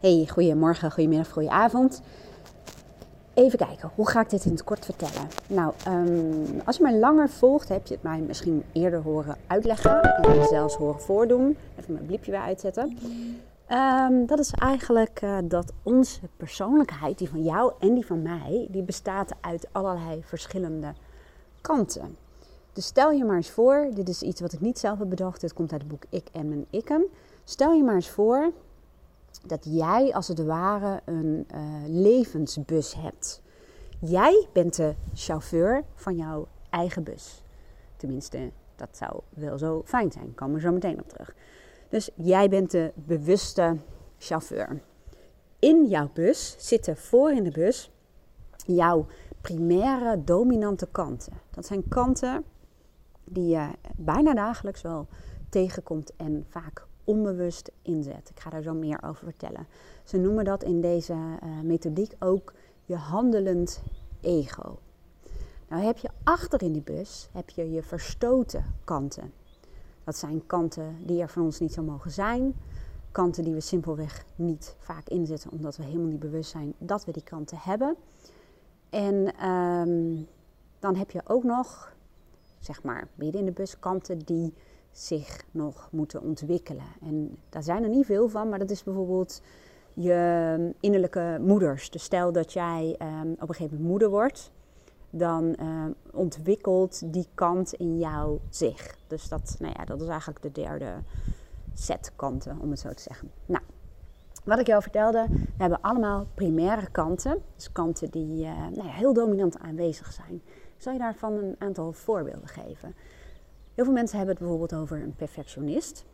Hey, goedemorgen, goedemiddag, goedenavond. Even kijken, hoe ga ik dit in het kort vertellen? Nou, um, als je mij langer volgt, heb je het mij misschien eerder horen uitleggen. En zelfs horen voordoen. Even mijn bliepje weer uitzetten. Um, dat is eigenlijk uh, dat onze persoonlijkheid, die van jou en die van mij, die bestaat uit allerlei verschillende kanten. Dus stel je maar eens voor, dit is iets wat ik niet zelf heb bedacht, dit komt uit het boek Ik en mijn Ikken. Stel je maar eens voor dat jij als het ware een uh, levensbus hebt. Jij bent de chauffeur van jouw eigen bus. Tenminste, dat zou wel zo fijn zijn. Kom er zo meteen op terug. Dus jij bent de bewuste chauffeur. In jouw bus zitten voor in de bus jouw primaire dominante kanten. Dat zijn kanten die je bijna dagelijks wel tegenkomt en vaak onbewust inzet. Ik ga daar zo meer over vertellen. Ze noemen dat in deze uh, methodiek ook je handelend ego. Nou heb je achter in die bus heb je je verstoten kanten. Dat zijn kanten die er van ons niet zo mogen zijn. Kanten die we simpelweg niet vaak inzetten omdat we helemaal niet bewust zijn dat we die kanten hebben. En um, dan heb je ook nog, zeg maar, midden in de bus kanten die zich nog moeten ontwikkelen. En daar zijn er niet veel van, maar dat is bijvoorbeeld je innerlijke moeders. Dus stel dat jij um, op een gegeven moment moeder wordt, dan um, ontwikkelt die kant in jou zich. Dus dat, nou ja, dat is eigenlijk de derde set kanten, om het zo te zeggen. Nou, wat ik jou vertelde, we hebben allemaal primaire kanten. Dus kanten die uh, nou ja, heel dominant aanwezig zijn. Ik zal je daarvan een aantal voorbeelden geven. Heel veel mensen hebben het bijvoorbeeld over een perfectionist,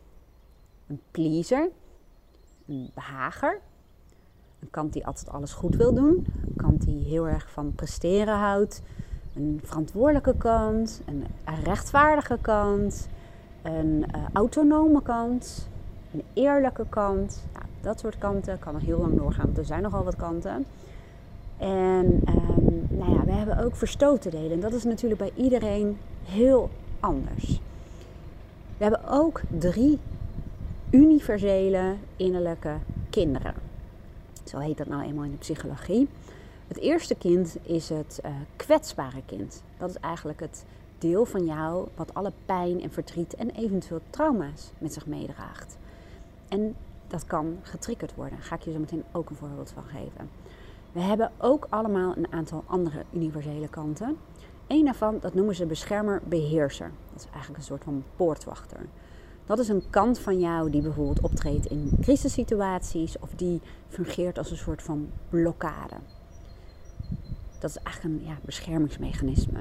een pleaser, een behager, een kant die altijd alles goed wil doen, een kant die heel erg van presteren houdt, een verantwoordelijke kant, een rechtvaardige kant, een uh, autonome kant, een eerlijke kant. Nou, dat soort kanten kan nog heel lang doorgaan, want er zijn nogal wat kanten. En um, nou ja, we hebben ook verstoten delen. En dat is natuurlijk bij iedereen heel anders. We hebben ook drie universele innerlijke kinderen. Zo heet dat nou eenmaal in de psychologie. Het eerste kind is het uh, kwetsbare kind. Dat is eigenlijk het deel van jou wat alle pijn en verdriet en eventueel trauma's met zich meedraagt. En dat kan getriggerd worden. Daar ga ik je zo meteen ook een voorbeeld van geven. We hebben ook allemaal een aantal andere universele kanten. Eén daarvan, dat noemen ze beschermer-beheerser. Dat is eigenlijk een soort van poortwachter. Dat is een kant van jou die bijvoorbeeld optreedt in crisissituaties of die fungeert als een soort van blokkade. Dat is eigenlijk een ja, beschermingsmechanisme.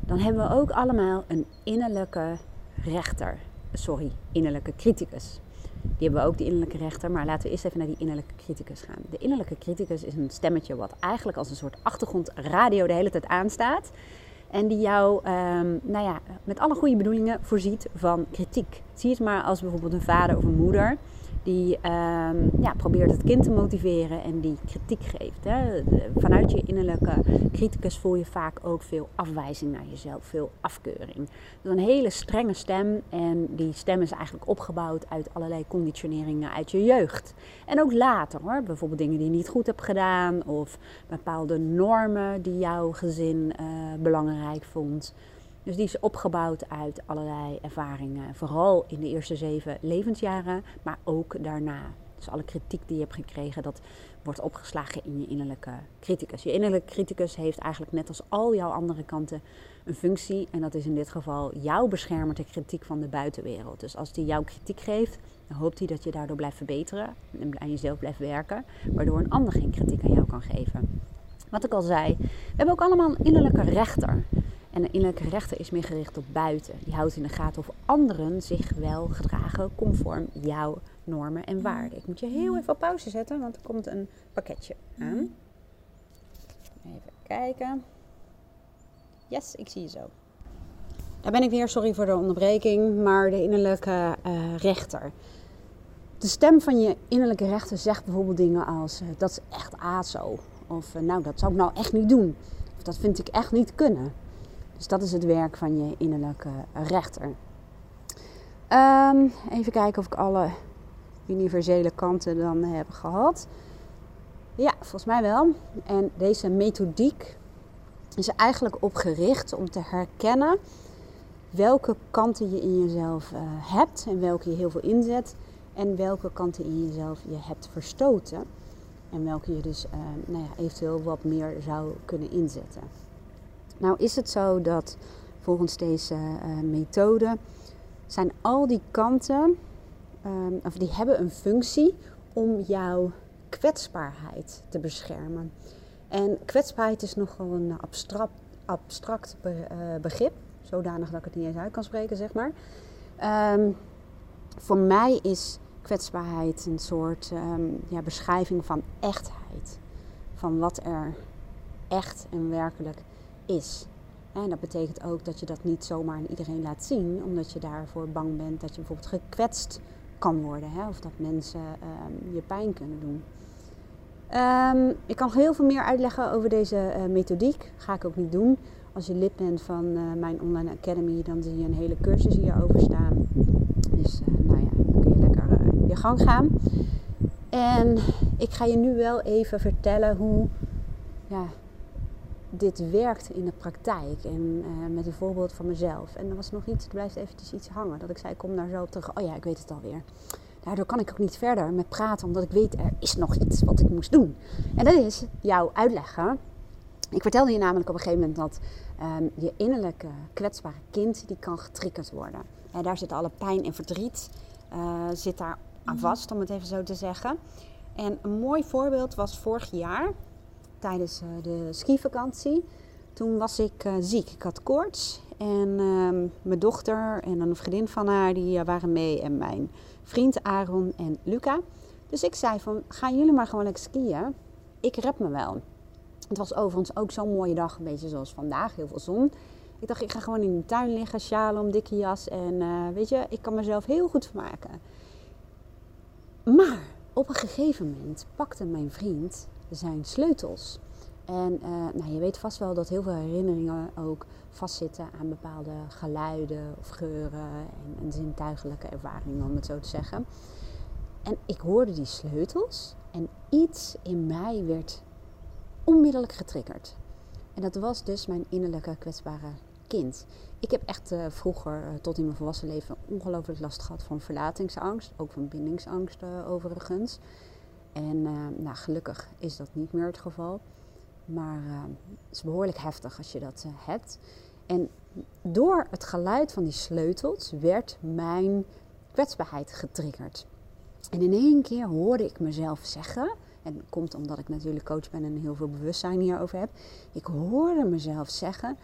Dan hebben we ook allemaal een innerlijke rechter, sorry, innerlijke criticus. Die hebben we ook, die innerlijke rechter. Maar laten we eerst even naar die innerlijke criticus gaan. De innerlijke criticus is een stemmetje wat eigenlijk als een soort achtergrondradio de hele tijd aanstaat. En die jou, um, nou ja, met alle goede bedoelingen voorziet van kritiek. Zie het maar als bijvoorbeeld een vader of een moeder die um, ja, probeert het kind te motiveren en die kritiek geeft. Hè. Vanuit je innerlijke criticus voel je vaak ook veel afwijzing naar jezelf, veel afkeuring. Is een hele strenge stem en die stem is eigenlijk opgebouwd uit allerlei conditioneringen uit je jeugd. En ook later hoor, bijvoorbeeld dingen die je niet goed hebt gedaan of bepaalde normen die jouw gezin uh, belangrijk vond. Dus die is opgebouwd uit allerlei ervaringen. Vooral in de eerste zeven levensjaren, maar ook daarna. Dus alle kritiek die je hebt gekregen, dat wordt opgeslagen in je innerlijke criticus. Je innerlijke criticus heeft eigenlijk net als al jouw andere kanten een functie. En dat is in dit geval jouw beschermer tegen kritiek van de buitenwereld. Dus als die jouw kritiek geeft, dan hoopt hij dat je daardoor blijft verbeteren en aan jezelf blijft werken. Waardoor een ander geen kritiek aan jou kan geven. Wat ik al zei, we hebben ook allemaal een innerlijke rechter. En de innerlijke rechter is meer gericht op buiten. Die houdt in de gaten of anderen zich wel gedragen conform jouw normen en waarden. Ik moet je heel even op pauze zetten, want er komt een pakketje aan. Even kijken. Yes, ik zie je zo. Daar ben ik weer, sorry voor de onderbreking, maar de innerlijke uh, rechter. De stem van je innerlijke rechter zegt bijvoorbeeld dingen als: uh, dat is echt aso. Of uh, nou, dat zou ik nou echt niet doen. Of dat vind ik echt niet kunnen. Dus dat is het werk van je innerlijke rechter. Um, even kijken of ik alle universele kanten dan hebben gehad. Ja, volgens mij wel. En deze methodiek is er eigenlijk op gericht om te herkennen welke kanten je in jezelf uh, hebt en welke je heel veel inzet. En welke kanten in jezelf je hebt verstoten. En welke je dus uh, nou ja, eventueel wat meer zou kunnen inzetten. Nou is het zo dat volgens deze uh, methode zijn al die kanten, um, of die hebben een functie om jouw kwetsbaarheid te beschermen. En kwetsbaarheid is nogal een abstract, abstract begrip zodanig dat ik het niet eens uit kan spreken, zeg maar. Ehm, voor mij is kwetsbaarheid een soort ehm, ja, beschrijving van echtheid. Van wat er echt en werkelijk is. En dat betekent ook dat je dat niet zomaar aan iedereen laat zien, omdat je daarvoor bang bent dat je bijvoorbeeld gekwetst kan worden. Hè? Of dat mensen ehm, je pijn kunnen doen. ik kan heel veel meer uitleggen over deze uh, methodiek. Ga ik ook niet doen. Als je lid bent van uh, mijn online academy, dan zie je een hele cursus hierover staan. Dus uh, nou ja, dan kun je lekker je gang gaan. En ik ga je nu wel even vertellen hoe ja, dit werkt in de praktijk. En met een voorbeeld van mezelf. En er was nog iets, er blijft eventjes iets hangen. Dat ik zei, kom daar zo op terug. Oh ja, ik weet het alweer. Daardoor kan ik ook niet verder met praten, omdat ik weet er is nog iets wat ik moest doen. En dat is jou uitleggen ik vertelde je namelijk op een gegeven moment dat um, je innerlijke kwetsbare kind die kan getriggerd worden. En daar zit alle pijn en verdriet uh, zit daar aan vast, om het even zo te zeggen. En een mooi voorbeeld was vorig jaar tijdens uh, de skivakantie. Toen was ik uh, ziek. Ik had koorts en ehm, mijn dochter en een vriendin van haar die waren mee en mijn vriend Aaron en Luca. Dus ik zei van, gaan jullie maar gewoon lekker skiën. Ik red me wel. Het was overigens ook zo'n mooie dag, een beetje zoals vandaag, heel veel zon. Ik dacht, ik ga gewoon in de tuin liggen, shalom, dikke jas. En weet je, ik kan mezelf heel goed vermaken. Maar op een gegeven moment pakte mijn vriend zijn sleutels. En uh, nou, je weet vast wel dat heel veel herinneringen ook vastzitten aan bepaalde geluiden of geuren en, zintuigelijke ervaringen, om het zo te zeggen. En ik hoorde die sleutels en iets in mij werd onmiddellijk getriggerd. En dat was dus mijn innerlijke kwetsbare kind. Ik heb echt uh, vroeger, uh, tot in mijn volwassen leven, ongelooflijk last gehad van verlatingsangst. Ook van bindingsangst overigens. En nou, gelukkig is dat niet meer het geval. Maar het is behoorlijk heftig als je dat hebt. En door het geluid van die sleutels werd mijn kwetsbaarheid getriggerd. En in één keer hoorde ik mezelf zeggen en dat komt omdat ik natuurlijk coach ben en heel veel bewustzijn hierover heb. Ik hoorde mezelf zeggen.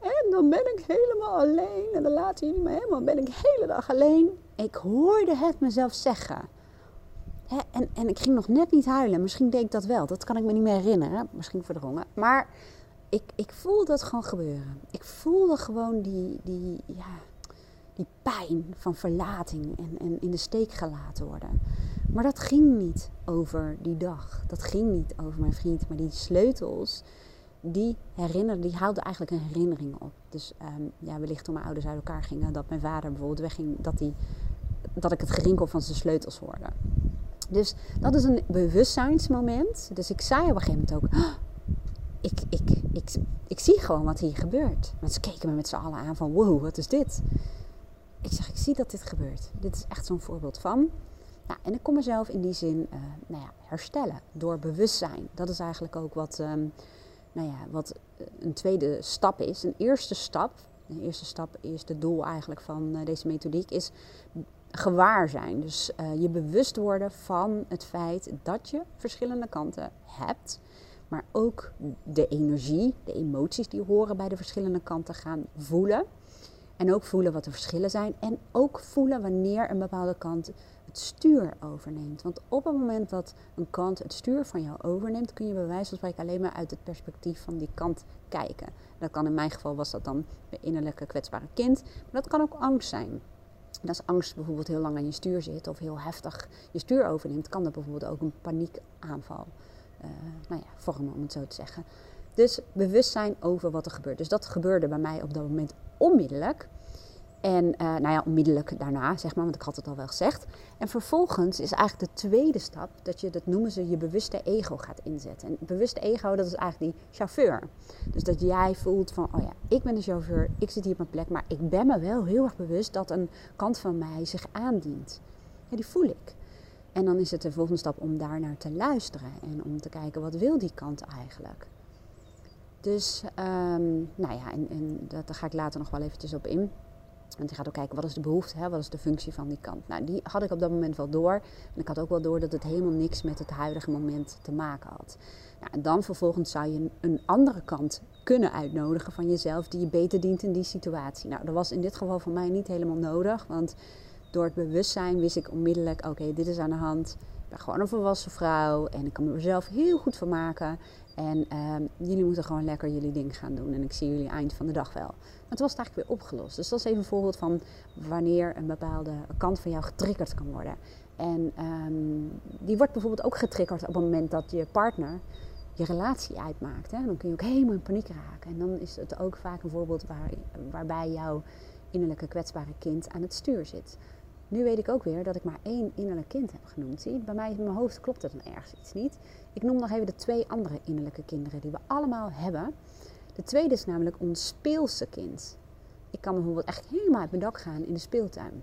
En dan ben ik helemaal alleen. En dan laten jullie me helemaal, ben ik de hele dag alleen. Ik hoorde het mezelf zeggen. En, en ik ging nog net niet huilen. Misschien deed ik dat wel. Dat kan ik me niet meer herinneren. Misschien verdrongen. Maar ik, ik voelde het gewoon gebeuren. Ik voelde gewoon die, die, ja, die pijn van verlating en, en in de steek gelaten worden. Maar dat ging niet over die dag. Dat ging niet over mijn vriend. Maar die sleutels, die herinnerden, die haalden eigenlijk een herinnering op. Dus um, ja, wellicht toen mijn ouders uit elkaar gingen, dat mijn vader bijvoorbeeld wegging, dat, dat ik het gerinkel van zijn sleutels hoorde. Dus dat is een bewustzijnsmoment. Dus ik zei op een gegeven moment ook, oh, ik, ik, ik, ik zie gewoon wat hier gebeurt. Ze keken me met z'n allen aan van, wow, wat is dit? Ik zeg, ik zie dat dit gebeurt. Dit is echt zo'n voorbeeld van. Nou, en ik kon mezelf in die zin uh, nou ja, herstellen door bewustzijn. Dat is eigenlijk ook wat, um, nou ja, wat eh, een tweede stap is. Een eerste stap, de eerste stap is het doel eigenlijk van uh, deze methodiek, is gewaar zijn. Dus uh, je bewust worden van het feit dat je verschillende kanten hebt. Maar ook de energie, de emoties die horen bij de verschillende kanten gaan voelen. En ook voelen wat de verschillen zijn. En ook voelen wanneer een bepaalde kant het stuur overneemt. Want op het moment dat een kant het stuur van jou overneemt, kun je bij wijze van spreken alleen maar uit het perspectief van die kant kijken. Dat kan in mijn geval was dat dan mijn innerlijke kwetsbare kind, maar dat kan ook angst zijn. En als angst bijvoorbeeld heel lang aan je stuur zit of heel heftig je stuur overneemt, kan dat bijvoorbeeld ook een paniekaanval uh, nou ja, vormen, om het zo te zeggen. Dus bewustzijn over wat er gebeurt. Dus dat gebeurde bij mij op dat moment onmiddellijk. En uh, nou ja, onmiddellijk daarna, zeg maar, want ik had het al wel gezegd. En vervolgens is eigenlijk de tweede stap dat je, dat noemen ze, je bewuste ego gaat inzetten. En bewuste ego, dat is eigenlijk die chauffeur. Dus dat jij voelt van, oh ja, ik ben de chauffeur, ik zit hier op mijn plek, maar ik ben me wel heel erg bewust dat een kant van mij zich aandient. Ja, die voel ik. En dan is het de volgende stap om daar naar te luisteren en om te kijken, wat wil die kant eigenlijk? Dus, um, nou ja, en, en daar ga ik later nog wel eventjes op in. Want je gaat ook kijken, wat is de behoefte, hè? wat is de functie van die kant. Nou, die had ik op dat moment wel door. En ik had ook wel door dat het helemaal niks met het huidige moment te maken had. Nou, en dan vervolgens zou je een andere kant kunnen uitnodigen van jezelf die je beter dient in die situatie. Nou, dat was in dit geval voor mij niet helemaal nodig, want door het bewustzijn wist ik onmiddellijk, oké, dit is aan de hand. Ik ben gewoon een volwassen vrouw en ik kan er zelf heel goed van maken. En ehm, jullie moeten gewoon lekker jullie ding gaan doen. En ik zie jullie eind van de dag wel. Het was het eigenlijk weer opgelost. Dus dat is even een voorbeeld van wanneer een bepaalde kant van jou getriggerd kan worden. En um, die wordt bijvoorbeeld ook getriggerd op het moment dat je partner je relatie uitmaakt. Hè? Dan kun je ook helemaal in paniek raken. En dan is het ook vaak een voorbeeld waar, waarbij jouw innerlijke kwetsbare kind aan het stuur zit. Nu weet ik ook weer dat ik maar één innerlijk kind heb genoemd. Zie, bij mij in mijn hoofd klopt het dan ergens iets niet. Ik noem nog even de twee andere innerlijke kinderen die we allemaal hebben. De tweede is namelijk ons speelse kind. Ik kan bijvoorbeeld echt helemaal uit mijn dak gaan in de speeltuin.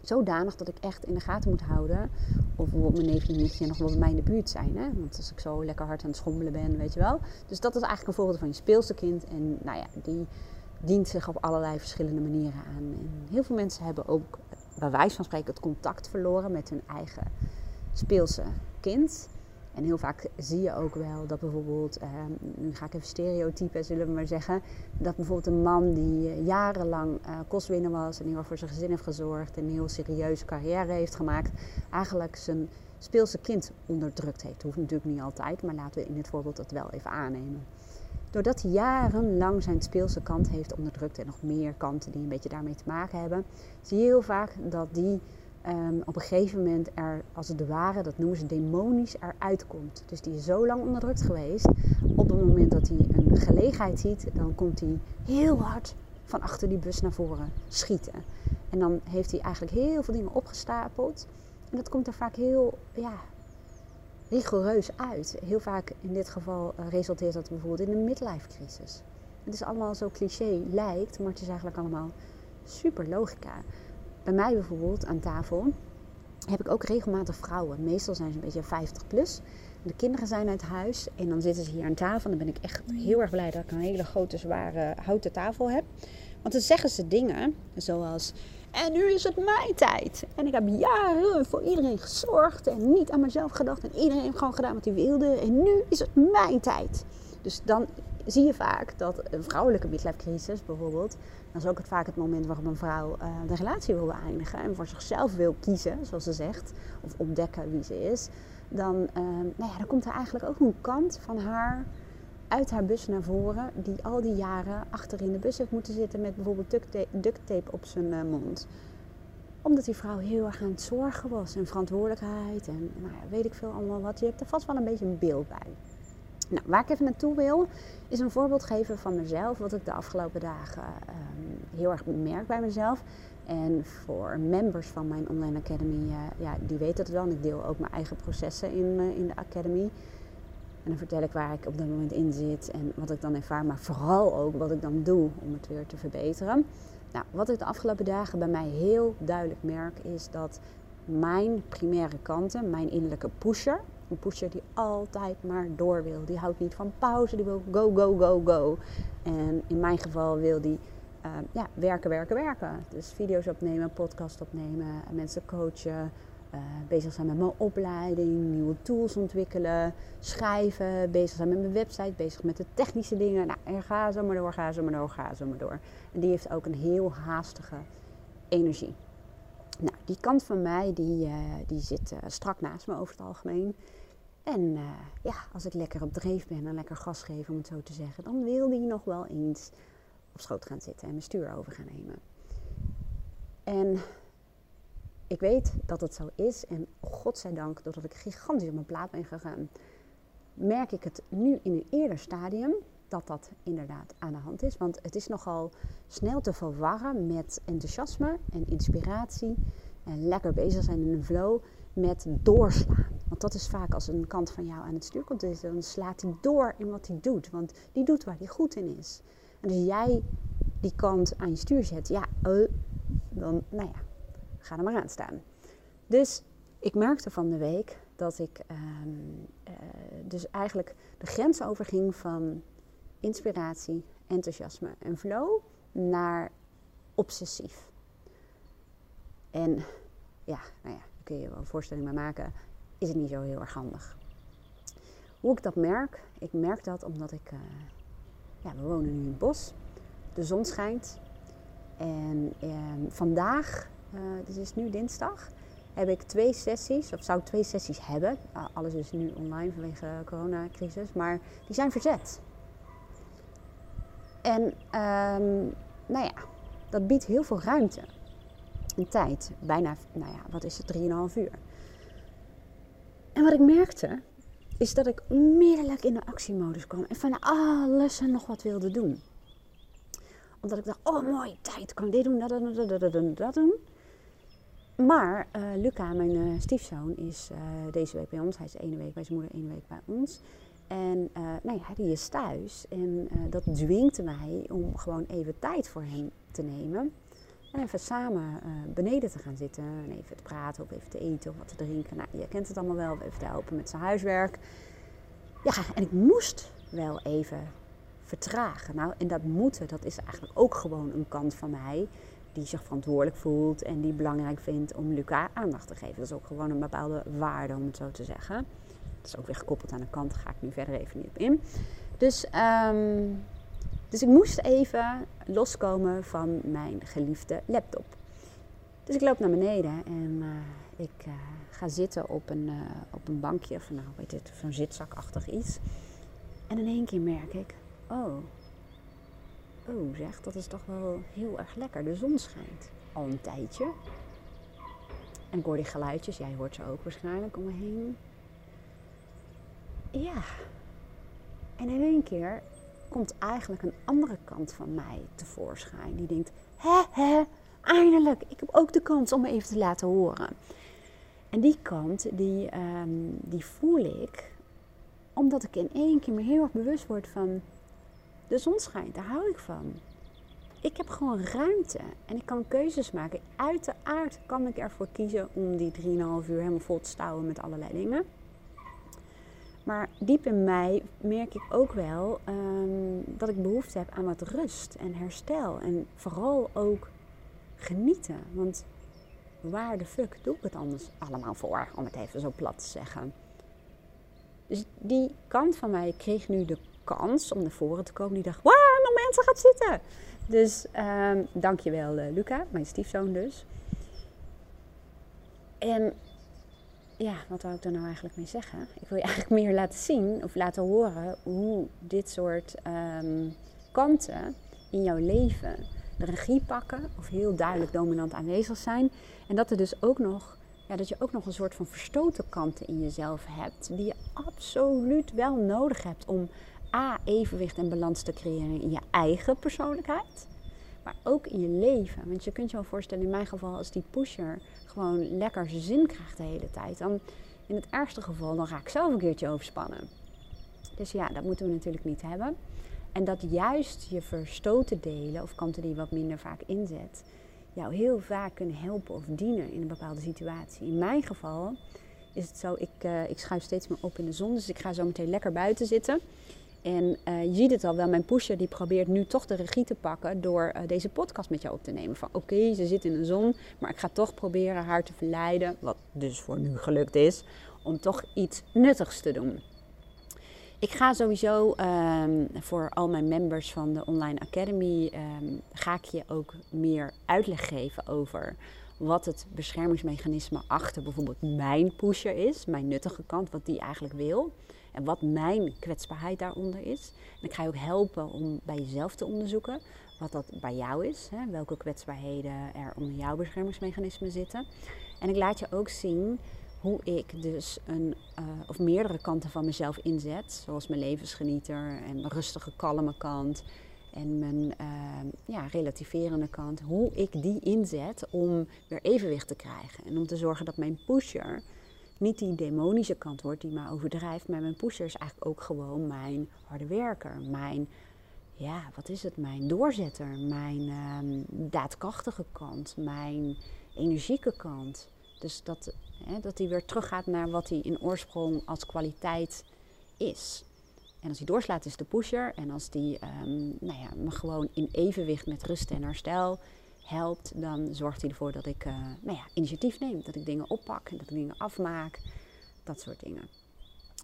Zodanig dat ik echt in de gaten moet houden of bijvoorbeeld mijn neefje en nichtje nog wel bij mij in de buurt zijn. Hè? Want als ik zo lekker hard aan het schommelen ben, weet je wel. Dus dat is eigenlijk een voorbeeld van je speelse kind. En nou ja, die dient zich op allerlei verschillende manieren aan. En heel veel mensen hebben ook bij wijze van spreken het contact verloren met hun eigen speelse kind. En heel vaak zie je ook wel dat bijvoorbeeld, eh, nu ga ik even stereotypen, zullen we maar zeggen, dat bijvoorbeeld een man die eh, jarenlang uh, kostwinner was en heel erg voor zijn gezin heeft gezorgd en een heel serieuze carrière heeft gemaakt, eigenlijk zijn speelse kind onderdrukt heeft. Dat hoeft natuurlijk niet altijd, maar laten we in dit voorbeeld dat wel even aannemen. Doordat hij jarenlang zijn speelse kant heeft onderdrukt en nog meer kanten die een beetje daarmee te maken hebben, zie je heel vaak dat die um, op een gegeven moment er, als het ware, dat noemen ze demonisch, eruit komt. Dus die is zo lang onderdrukt geweest. Op het moment dat hij een gelegenheid ziet, dan komt hij heel hard van achter die bus naar voren schieten. En dan heeft hij eigenlijk heel veel dingen opgestapeld. En dat komt er vaak heel ja, rigoureus uit. Heel vaak in dit geval uh, resulteert dat bijvoorbeeld in een midlife crisis. Het is allemaal zo cliché lijkt, maar het is eigenlijk allemaal super logica. Bij mij bijvoorbeeld aan tafel heb ik ook regelmatig vrouwen. Meestal zijn ze een beetje 50 plus. De kinderen zijn uit huis en dan zitten ze hier aan tafel. En dan ben ik echt heel erg blij dat ik een hele grote, zware houten tafel heb. Want dan zeggen ze dingen zoals: En nu is het mijn tijd. En ik heb jaren voor iedereen gezorgd en niet aan mezelf gedacht. En iedereen heeft gewoon gedaan wat hij wilde. En nu is het mijn tijd. Dus dan zie je vaak dat een vrouwelijke midlife crisis bijvoorbeeld dan is ook het vaak het moment waarop een vrouw uh, de relatie wil beëindigen en voor zichzelf wil kiezen, zoals ze zegt, of ontdekken wie ze is. Dan, uh, nou ja, dan komt er eigenlijk ook een kant van haar uit haar bus naar voren, die al die jaren achter in de bus heeft moeten zitten met bijvoorbeeld duct tape, op zijn uh, mond. Omdat die vrouw heel erg aan het zorgen was en verantwoordelijkheid en nou ja, weet ik veel allemaal wat. Je hebt er vast wel een beetje een beeld bij. Nou, waar ik even naartoe wil, is een voorbeeld geven van mezelf, wat ik de afgelopen dagen um, heel erg merk bij mezelf. En voor members van mijn online academy, uh, ja, die weten het wel. Ik deel ook mijn eigen processen in, uh, in de academy. En dan vertel ik waar ik op dat moment in zit en wat ik dan ervaar, maar vooral ook wat ik dan doe om het weer te verbeteren. Nou, wat ik de afgelopen dagen bij mij heel duidelijk merk, is dat mijn primaire kanten, mijn innerlijke pusher, een pusher die altijd maar door wil. Die houdt niet van pauze, die wil go, go, go, go. En in mijn geval wil die uh, ja, werken, werken, werken. Dus video's opnemen, podcast opnemen, mensen coachen. Uh, bezig zijn met mijn opleiding, nieuwe tools ontwikkelen, schrijven, bezig zijn met mijn website, bezig met de technische dingen. Nou, en ga zo maar door, ga zo maar door, ga zo maar door. En die heeft ook een heel haastige energie. Nou, die kant van mij, die, uh, die zit strak naast me over het algemeen. En uh, ja, als ik lekker op dreef ben en lekker gas geef, om het zo te zeggen, dan wil die nog wel eens op schoot gaan zitten en mijn stuur over gaan nemen. En ik weet dat het zo is. En godzijdank, doordat ik gigantisch op mijn plaat ben gegaan, merk ik het nu in een eerder stadium. dat dat inderdaad aan de hand is. Want het is nogal snel te verwarren met enthousiasme en inspiratie. En lekker bezig zijn in een flow met doorslaan. Want dat is vaak als een kant van jou aan het stuur komt, dan slaat hij door in wat hij doet. Want die doet waar hij goed in is. En als jij die kant aan je stuur zet, ja, uh, dan, nou ja, ga er maar aan staan. Dus ik merkte van de week dat ik um, uh, dus eigenlijk de grens overging van inspiratie, enthousiasme en flow naar obsessief. En ja, nou ja, kun je wel een voorstelling bij maken, is het niet zo heel erg handig. Hoe ik dat merk? Ik merk dat omdat ik, uh, ja, we wonen nu in het bos, de zon schijnt. En uh, vandaag, uh, dus is nu dinsdag, heb ik twee sessies, of zou ik twee sessies hebben. alles is nu online vanwege de coronacrisis, maar die zijn verzet. En um, nou ja, dat biedt heel veel ruimte en tijd. Bijna, nou ja, wat is het, 3,5 uur. En wat ik merkte, is dat ik onmiddellijk in de actiemodus kwam en van alles en nog wat wilde doen. Omdat ik dacht, oh mooi, tijd, kan ik dit doen, dat, dat, dat, dat, dat doen. Maar uh, Luca, mijn uh, stiefzoon, is uh, deze week bij ons. Hij is ene week bij zijn moeder, één week bij ons. En ja, die is thuis. En dat dwingt mij om gewoon even tijd voor hem te nemen. En even samen beneden te gaan zitten. En even te praten of even te eten of wat te drinken. Nou, je kent het allemaal wel. Even te helpen met zijn huiswerk. Ja, en ik moest wel even vertragen. Nou, en dat moeten, dat is eigenlijk ook gewoon een kant van mij die zich verantwoordelijk voelt en die belangrijk vindt om Luca aandacht te geven. Dat is ook gewoon een bepaalde waarde, om het zo te zeggen. Dat is ook weer gekoppeld aan de kant, daar ga ik nu verder even niet op in. Dus, um, dus ik moest even loskomen van mijn geliefde laptop. Dus ik loop naar beneden en uh, ik uh, ga zitten op een, uh, op een bankje, of nou weet het, zo'n zitzakachtig iets. En in één keer merk ik, oh, Oh zeg, dat is toch wel heel erg lekker. De zon schijnt al een tijdje. En ik hoor die geluidjes, jij hoort ze ook waarschijnlijk om me heen. Ja. En in één keer komt eigenlijk een andere kant van mij tevoorschijn. Die denkt, hè, hè, eindelijk. Ik heb ook de kans om me even te laten horen. En die kant, die, um, die voel ik omdat ik in één keer me heel erg bewust word van de zon schijnt, daar hou ik van. Ik heb gewoon ruimte en ik kan keuzes maken. Uiteraard kan ik ervoor kiezen om die 3,5 uur helemaal vol te stouwen met allerlei dingen. Maar diep in mij merk ik ook wel um, dat ik behoefte heb aan wat rust en herstel. En vooral ook genieten. Want waar de fuck doe ik het anders allemaal voor? Om het even zo plat te zeggen. Dus die kant van mij kreeg nu de kans om naar voren te komen. Die dacht, waar nog mensen gaat zitten. Dus um, dankjewel uh, Luca, mijn stiefzoon dus. En ja, wat wou ik daar nou eigenlijk mee zeggen? Ik wil je eigenlijk meer laten zien of laten horen hoe dit soort um, kanten in jouw leven de regie pakken of heel duidelijk dominant aanwezig zijn. En dat er dus ook nog, ja, dat je ook nog een soort van verstoten kanten in jezelf hebt, die je absoluut wel nodig hebt om A, evenwicht en balans te creëren in je eigen persoonlijkheid, maar ook in je leven. Want je kunt je wel voorstellen, in mijn geval, als die pusher gewoon lekker zin krijgt de hele tijd, dan in het ergste geval, dan ga ik zelf een keertje overspannen. Dus ja, dat moeten we natuurlijk niet hebben. En dat juist je verstoten delen, of kanten die je wat minder vaak inzet, jou heel vaak kunnen helpen of dienen in een bepaalde situatie. In mijn geval is het zo, ik, uh, ik schuif steeds meer op in de zon, dus ik ga zo meteen lekker buiten zitten. En uh, je ziet het al wel, mijn pusher die probeert nu toch de regie te pakken door uh, deze podcast met jou op te nemen. Van oké, ze zit in de zon, maar ik ga toch proberen haar te verleiden, wat dus voor nu gelukt is, om toch iets nuttigs te doen. Ik ga sowieso um, voor al mijn members van de Online Academy, um, ga ik je ook meer uitleg geven over wat het beschermingsmechanisme achter bijvoorbeeld mijn pusher is, mijn nuttige kant, wat die eigenlijk wil. En wat mijn kwetsbaarheid daaronder is. En ik ga je ook helpen om bij jezelf te onderzoeken wat dat bij jou is. Hè? Welke kwetsbaarheden er onder jouw beschermingsmechanismen zitten. En ik laat je ook zien hoe ik dus een uh, of meerdere kanten van mezelf inzet, zoals mijn levensgenieter en mijn rustige, kalme kant en mijn uh, ja, relativerende kant, hoe ik die inzet om weer evenwicht te krijgen en om te zorgen dat mijn pusher niet die demonische kant wordt die me overdrijft, maar mijn pusher is eigenlijk ook gewoon mijn harde werker, mijn ja, wat is het? Mijn doorzetter, mijn uh, daadkrachtige kant, mijn energieke kant. Dus dat, hè, dat hij weer teruggaat naar wat hij in oorsprong als kwaliteit is. En als hij doorslaat is de pusher. En als die um, nou ja, me gewoon in evenwicht met rust en herstel helpt, dan zorgt hij ervoor dat ik uh, nou ja, initiatief neem. Dat ik dingen oppak, dat ik dingen afmaak, dat soort dingen.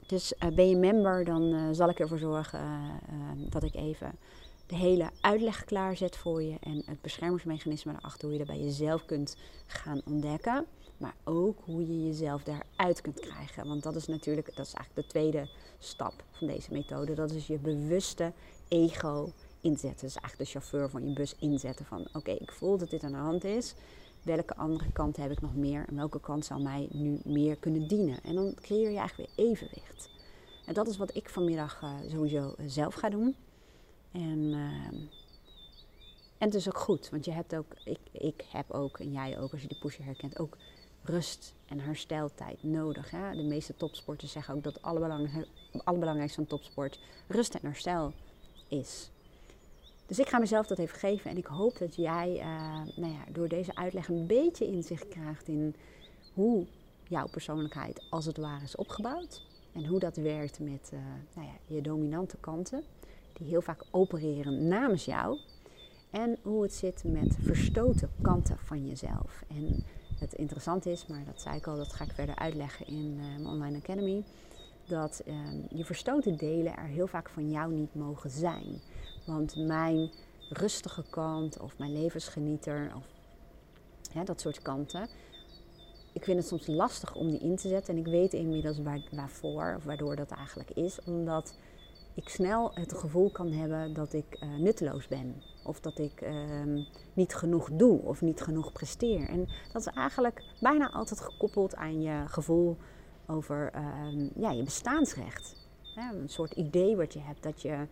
Dus uh, ben je member, dan uh, zal ik ervoor zorgen dat ik even de hele uitleg klaarzet voor je en het beschermingsmechanisme erachter, hoe je dat bij jezelf kunt gaan ontdekken. Maar ook hoe je jezelf daaruit kunt krijgen. Want dat is natuurlijk, dat is eigenlijk de tweede stap van deze methode. Dat is je bewuste ego inzetten. Dus eigenlijk de chauffeur van je bus inzetten van oké, ik voel dat dit aan de hand is. Welke andere kant heb ik nog meer en welke kant zou mij nu meer kunnen dienen? En dan creëer je eigenlijk weer evenwicht. En dat is wat ik vanmiddag uh, sowieso zelf ga doen. En, uh, en het is ook goed, want je hebt ook, ik, ik heb ook, en jij ook, als je die pusher herkent, ook rust en hersteltijd nodig. Hè? De meeste topsporters zeggen ook dat het allerbelangrijkste van topsport rust en herstel is. Dus ik ga mezelf dat even geven en ik hoop dat jij uh, nou ja, door deze uitleg een beetje inzicht krijgt in hoe jouw persoonlijkheid als het ware is opgebouwd. En hoe dat werkt met uh, nou ja, je dominante kanten, die heel vaak opereren namens jou. En hoe het zit met verstoten kanten van jezelf. En het interessant is, maar dat zei ik al, dat ga ik verder uitleggen in uh, mijn online academy. Dat uh, je verstoten delen er heel vaak van jou niet mogen zijn. Want mijn rustige kant of mijn levensgenieter of dat soort kanten. Ik vind het soms lastig om die in te zetten. En ik weet inmiddels waar, waarvoor of waardoor dat eigenlijk is. Omdat ik snel het gevoel kan hebben dat ik uh, nutteloos ben. Of dat ik uh, niet genoeg doe of niet genoeg presteer. En dat is eigenlijk bijna altijd gekoppeld aan je gevoel over uh, ja, je bestaansrecht. een soort idee wat je hebt dat je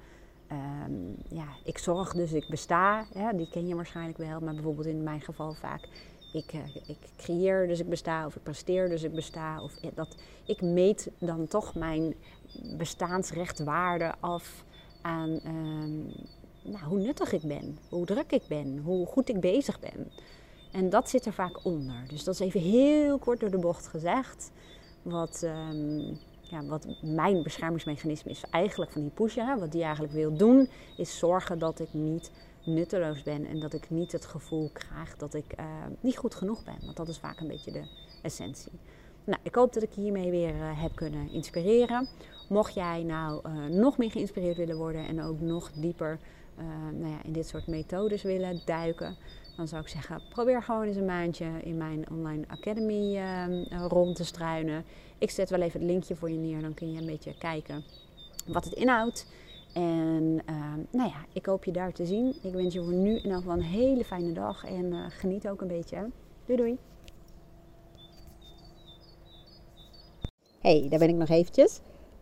Um, ja, ik zorg dus ik besta. Die ken je waarschijnlijk wel. Maar bijvoorbeeld in mijn geval vaak. Ik, uh, ik creëer dus ik besta. Of ik presteer dus ik besta. Of dat, ik meet dan toch mijn bestaansrechtwaarde af aan um, nou, hoe nuttig ik ben. Hoe druk ik ben. Hoe goed ik bezig ben. En dat zit er vaak onder. Dus dat is even heel kort door de bocht gezegd. Wat... Um, ja, wat mijn beschermingsmechanisme is eigenlijk van die pushen. Wat die eigenlijk wil doen, is zorgen dat ik niet nutteloos ben en dat ik niet het gevoel krijg dat ik uh, niet goed genoeg ben. Want dat is vaak een beetje de essentie. Nou, ik hoop dat ik hiermee weer uh, heb kunnen inspireren. Mocht jij nou uh, nog meer geïnspireerd willen worden en ook nog dieper nou ja, in dit soort methodes willen duiken, dan zou ik zeggen, probeer gewoon eens een maandje in mijn online academy rond te struinen. Ik zet wel even het linkje voor je neer, dan kun je een beetje kijken wat het inhoudt. En uh, nou ja, ik hoop je daar te zien. Ik wens je voor nu in elk geval een hele fijne dag en uh, geniet ook een beetje. Doei doei! Hey, daar ben ik nog eventjes.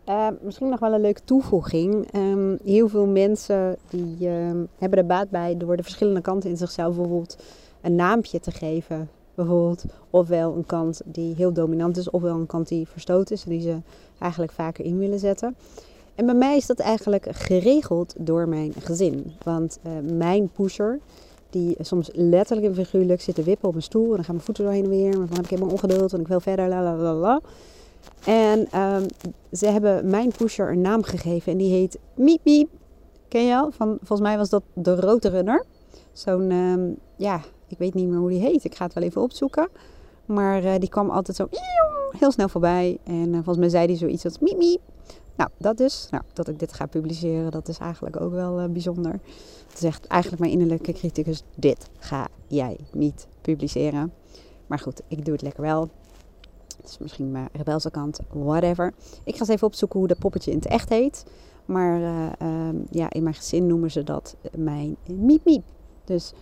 Uh, misschien nog wel een leuke toevoeging. Um, heel veel mensen die ehm, hebben er baat bij door de verschillende kanten in zichzelf bijvoorbeeld een naampje te geven bijvoorbeeld. Ofwel een kant die heel dominant is, ofwel een kant die verstoten is en die ze eigenlijk vaker in willen zetten. En bij mij is dat eigenlijk geregeld door mijn gezin. Want uh, mijn pusher, die soms letterlijk en figuurlijk zit te wippen op een stoel. En dan gaan mijn voeten doorheen en weer. Maar dan heb ik helemaal ongeduld en ik wil verder. La, la, la, la. En um, ze hebben mijn pusher een naam gegeven en die heet Miep. Ken je al? Van, volgens mij was dat de Rode Runner. Zo'n, um, ja, ik weet niet meer hoe die heet. Ik ga het wel even opzoeken. Maar uh, die kwam altijd zo heel snel voorbij. En uh, volgens mij zei hij zoiets als miep. Nou, dat dus. Nou, dat ik dit ga publiceren, dat is eigenlijk ook wel uh, bijzonder. Het zegt eigenlijk mijn innerlijke criticus, dit ga jij niet publiceren. Maar goed, ik doe het lekker wel. Is misschien mijn rebelse kant, whatever. Ik ga eens even opzoeken hoe dat poppetje in het echt heet. Maar uh, ja, in mijn gezin noemen ze dat mijn miep miep. Dus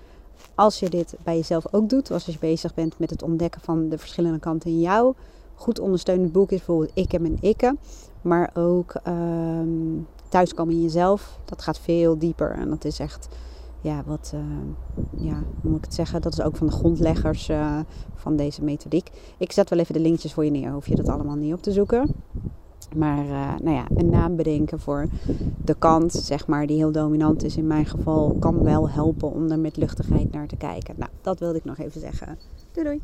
als je dit bij jezelf ook doet, als je bezig bent met het ontdekken van de verschillende kanten in jou, goed ondersteunend boek is bijvoorbeeld Ik en Ikke. Maar ook um, Thuiskomen in jezelf. Dat gaat veel dieper. En dat is echt, ja, wat, uh, ja, hoe moet ik het zeggen? Dat is ook van de grondleggers uh, van deze methodiek. Ik zet wel even de linkjes voor je neer. Hoef je dat allemaal niet op te zoeken. Maar uh, nou ja, een naam bedenken voor de kant, zeg maar, die heel dominant is in mijn geval, kan wel helpen om er met luchtigheid naar te kijken. Nou, dat wilde ik nog even zeggen. Doei doei!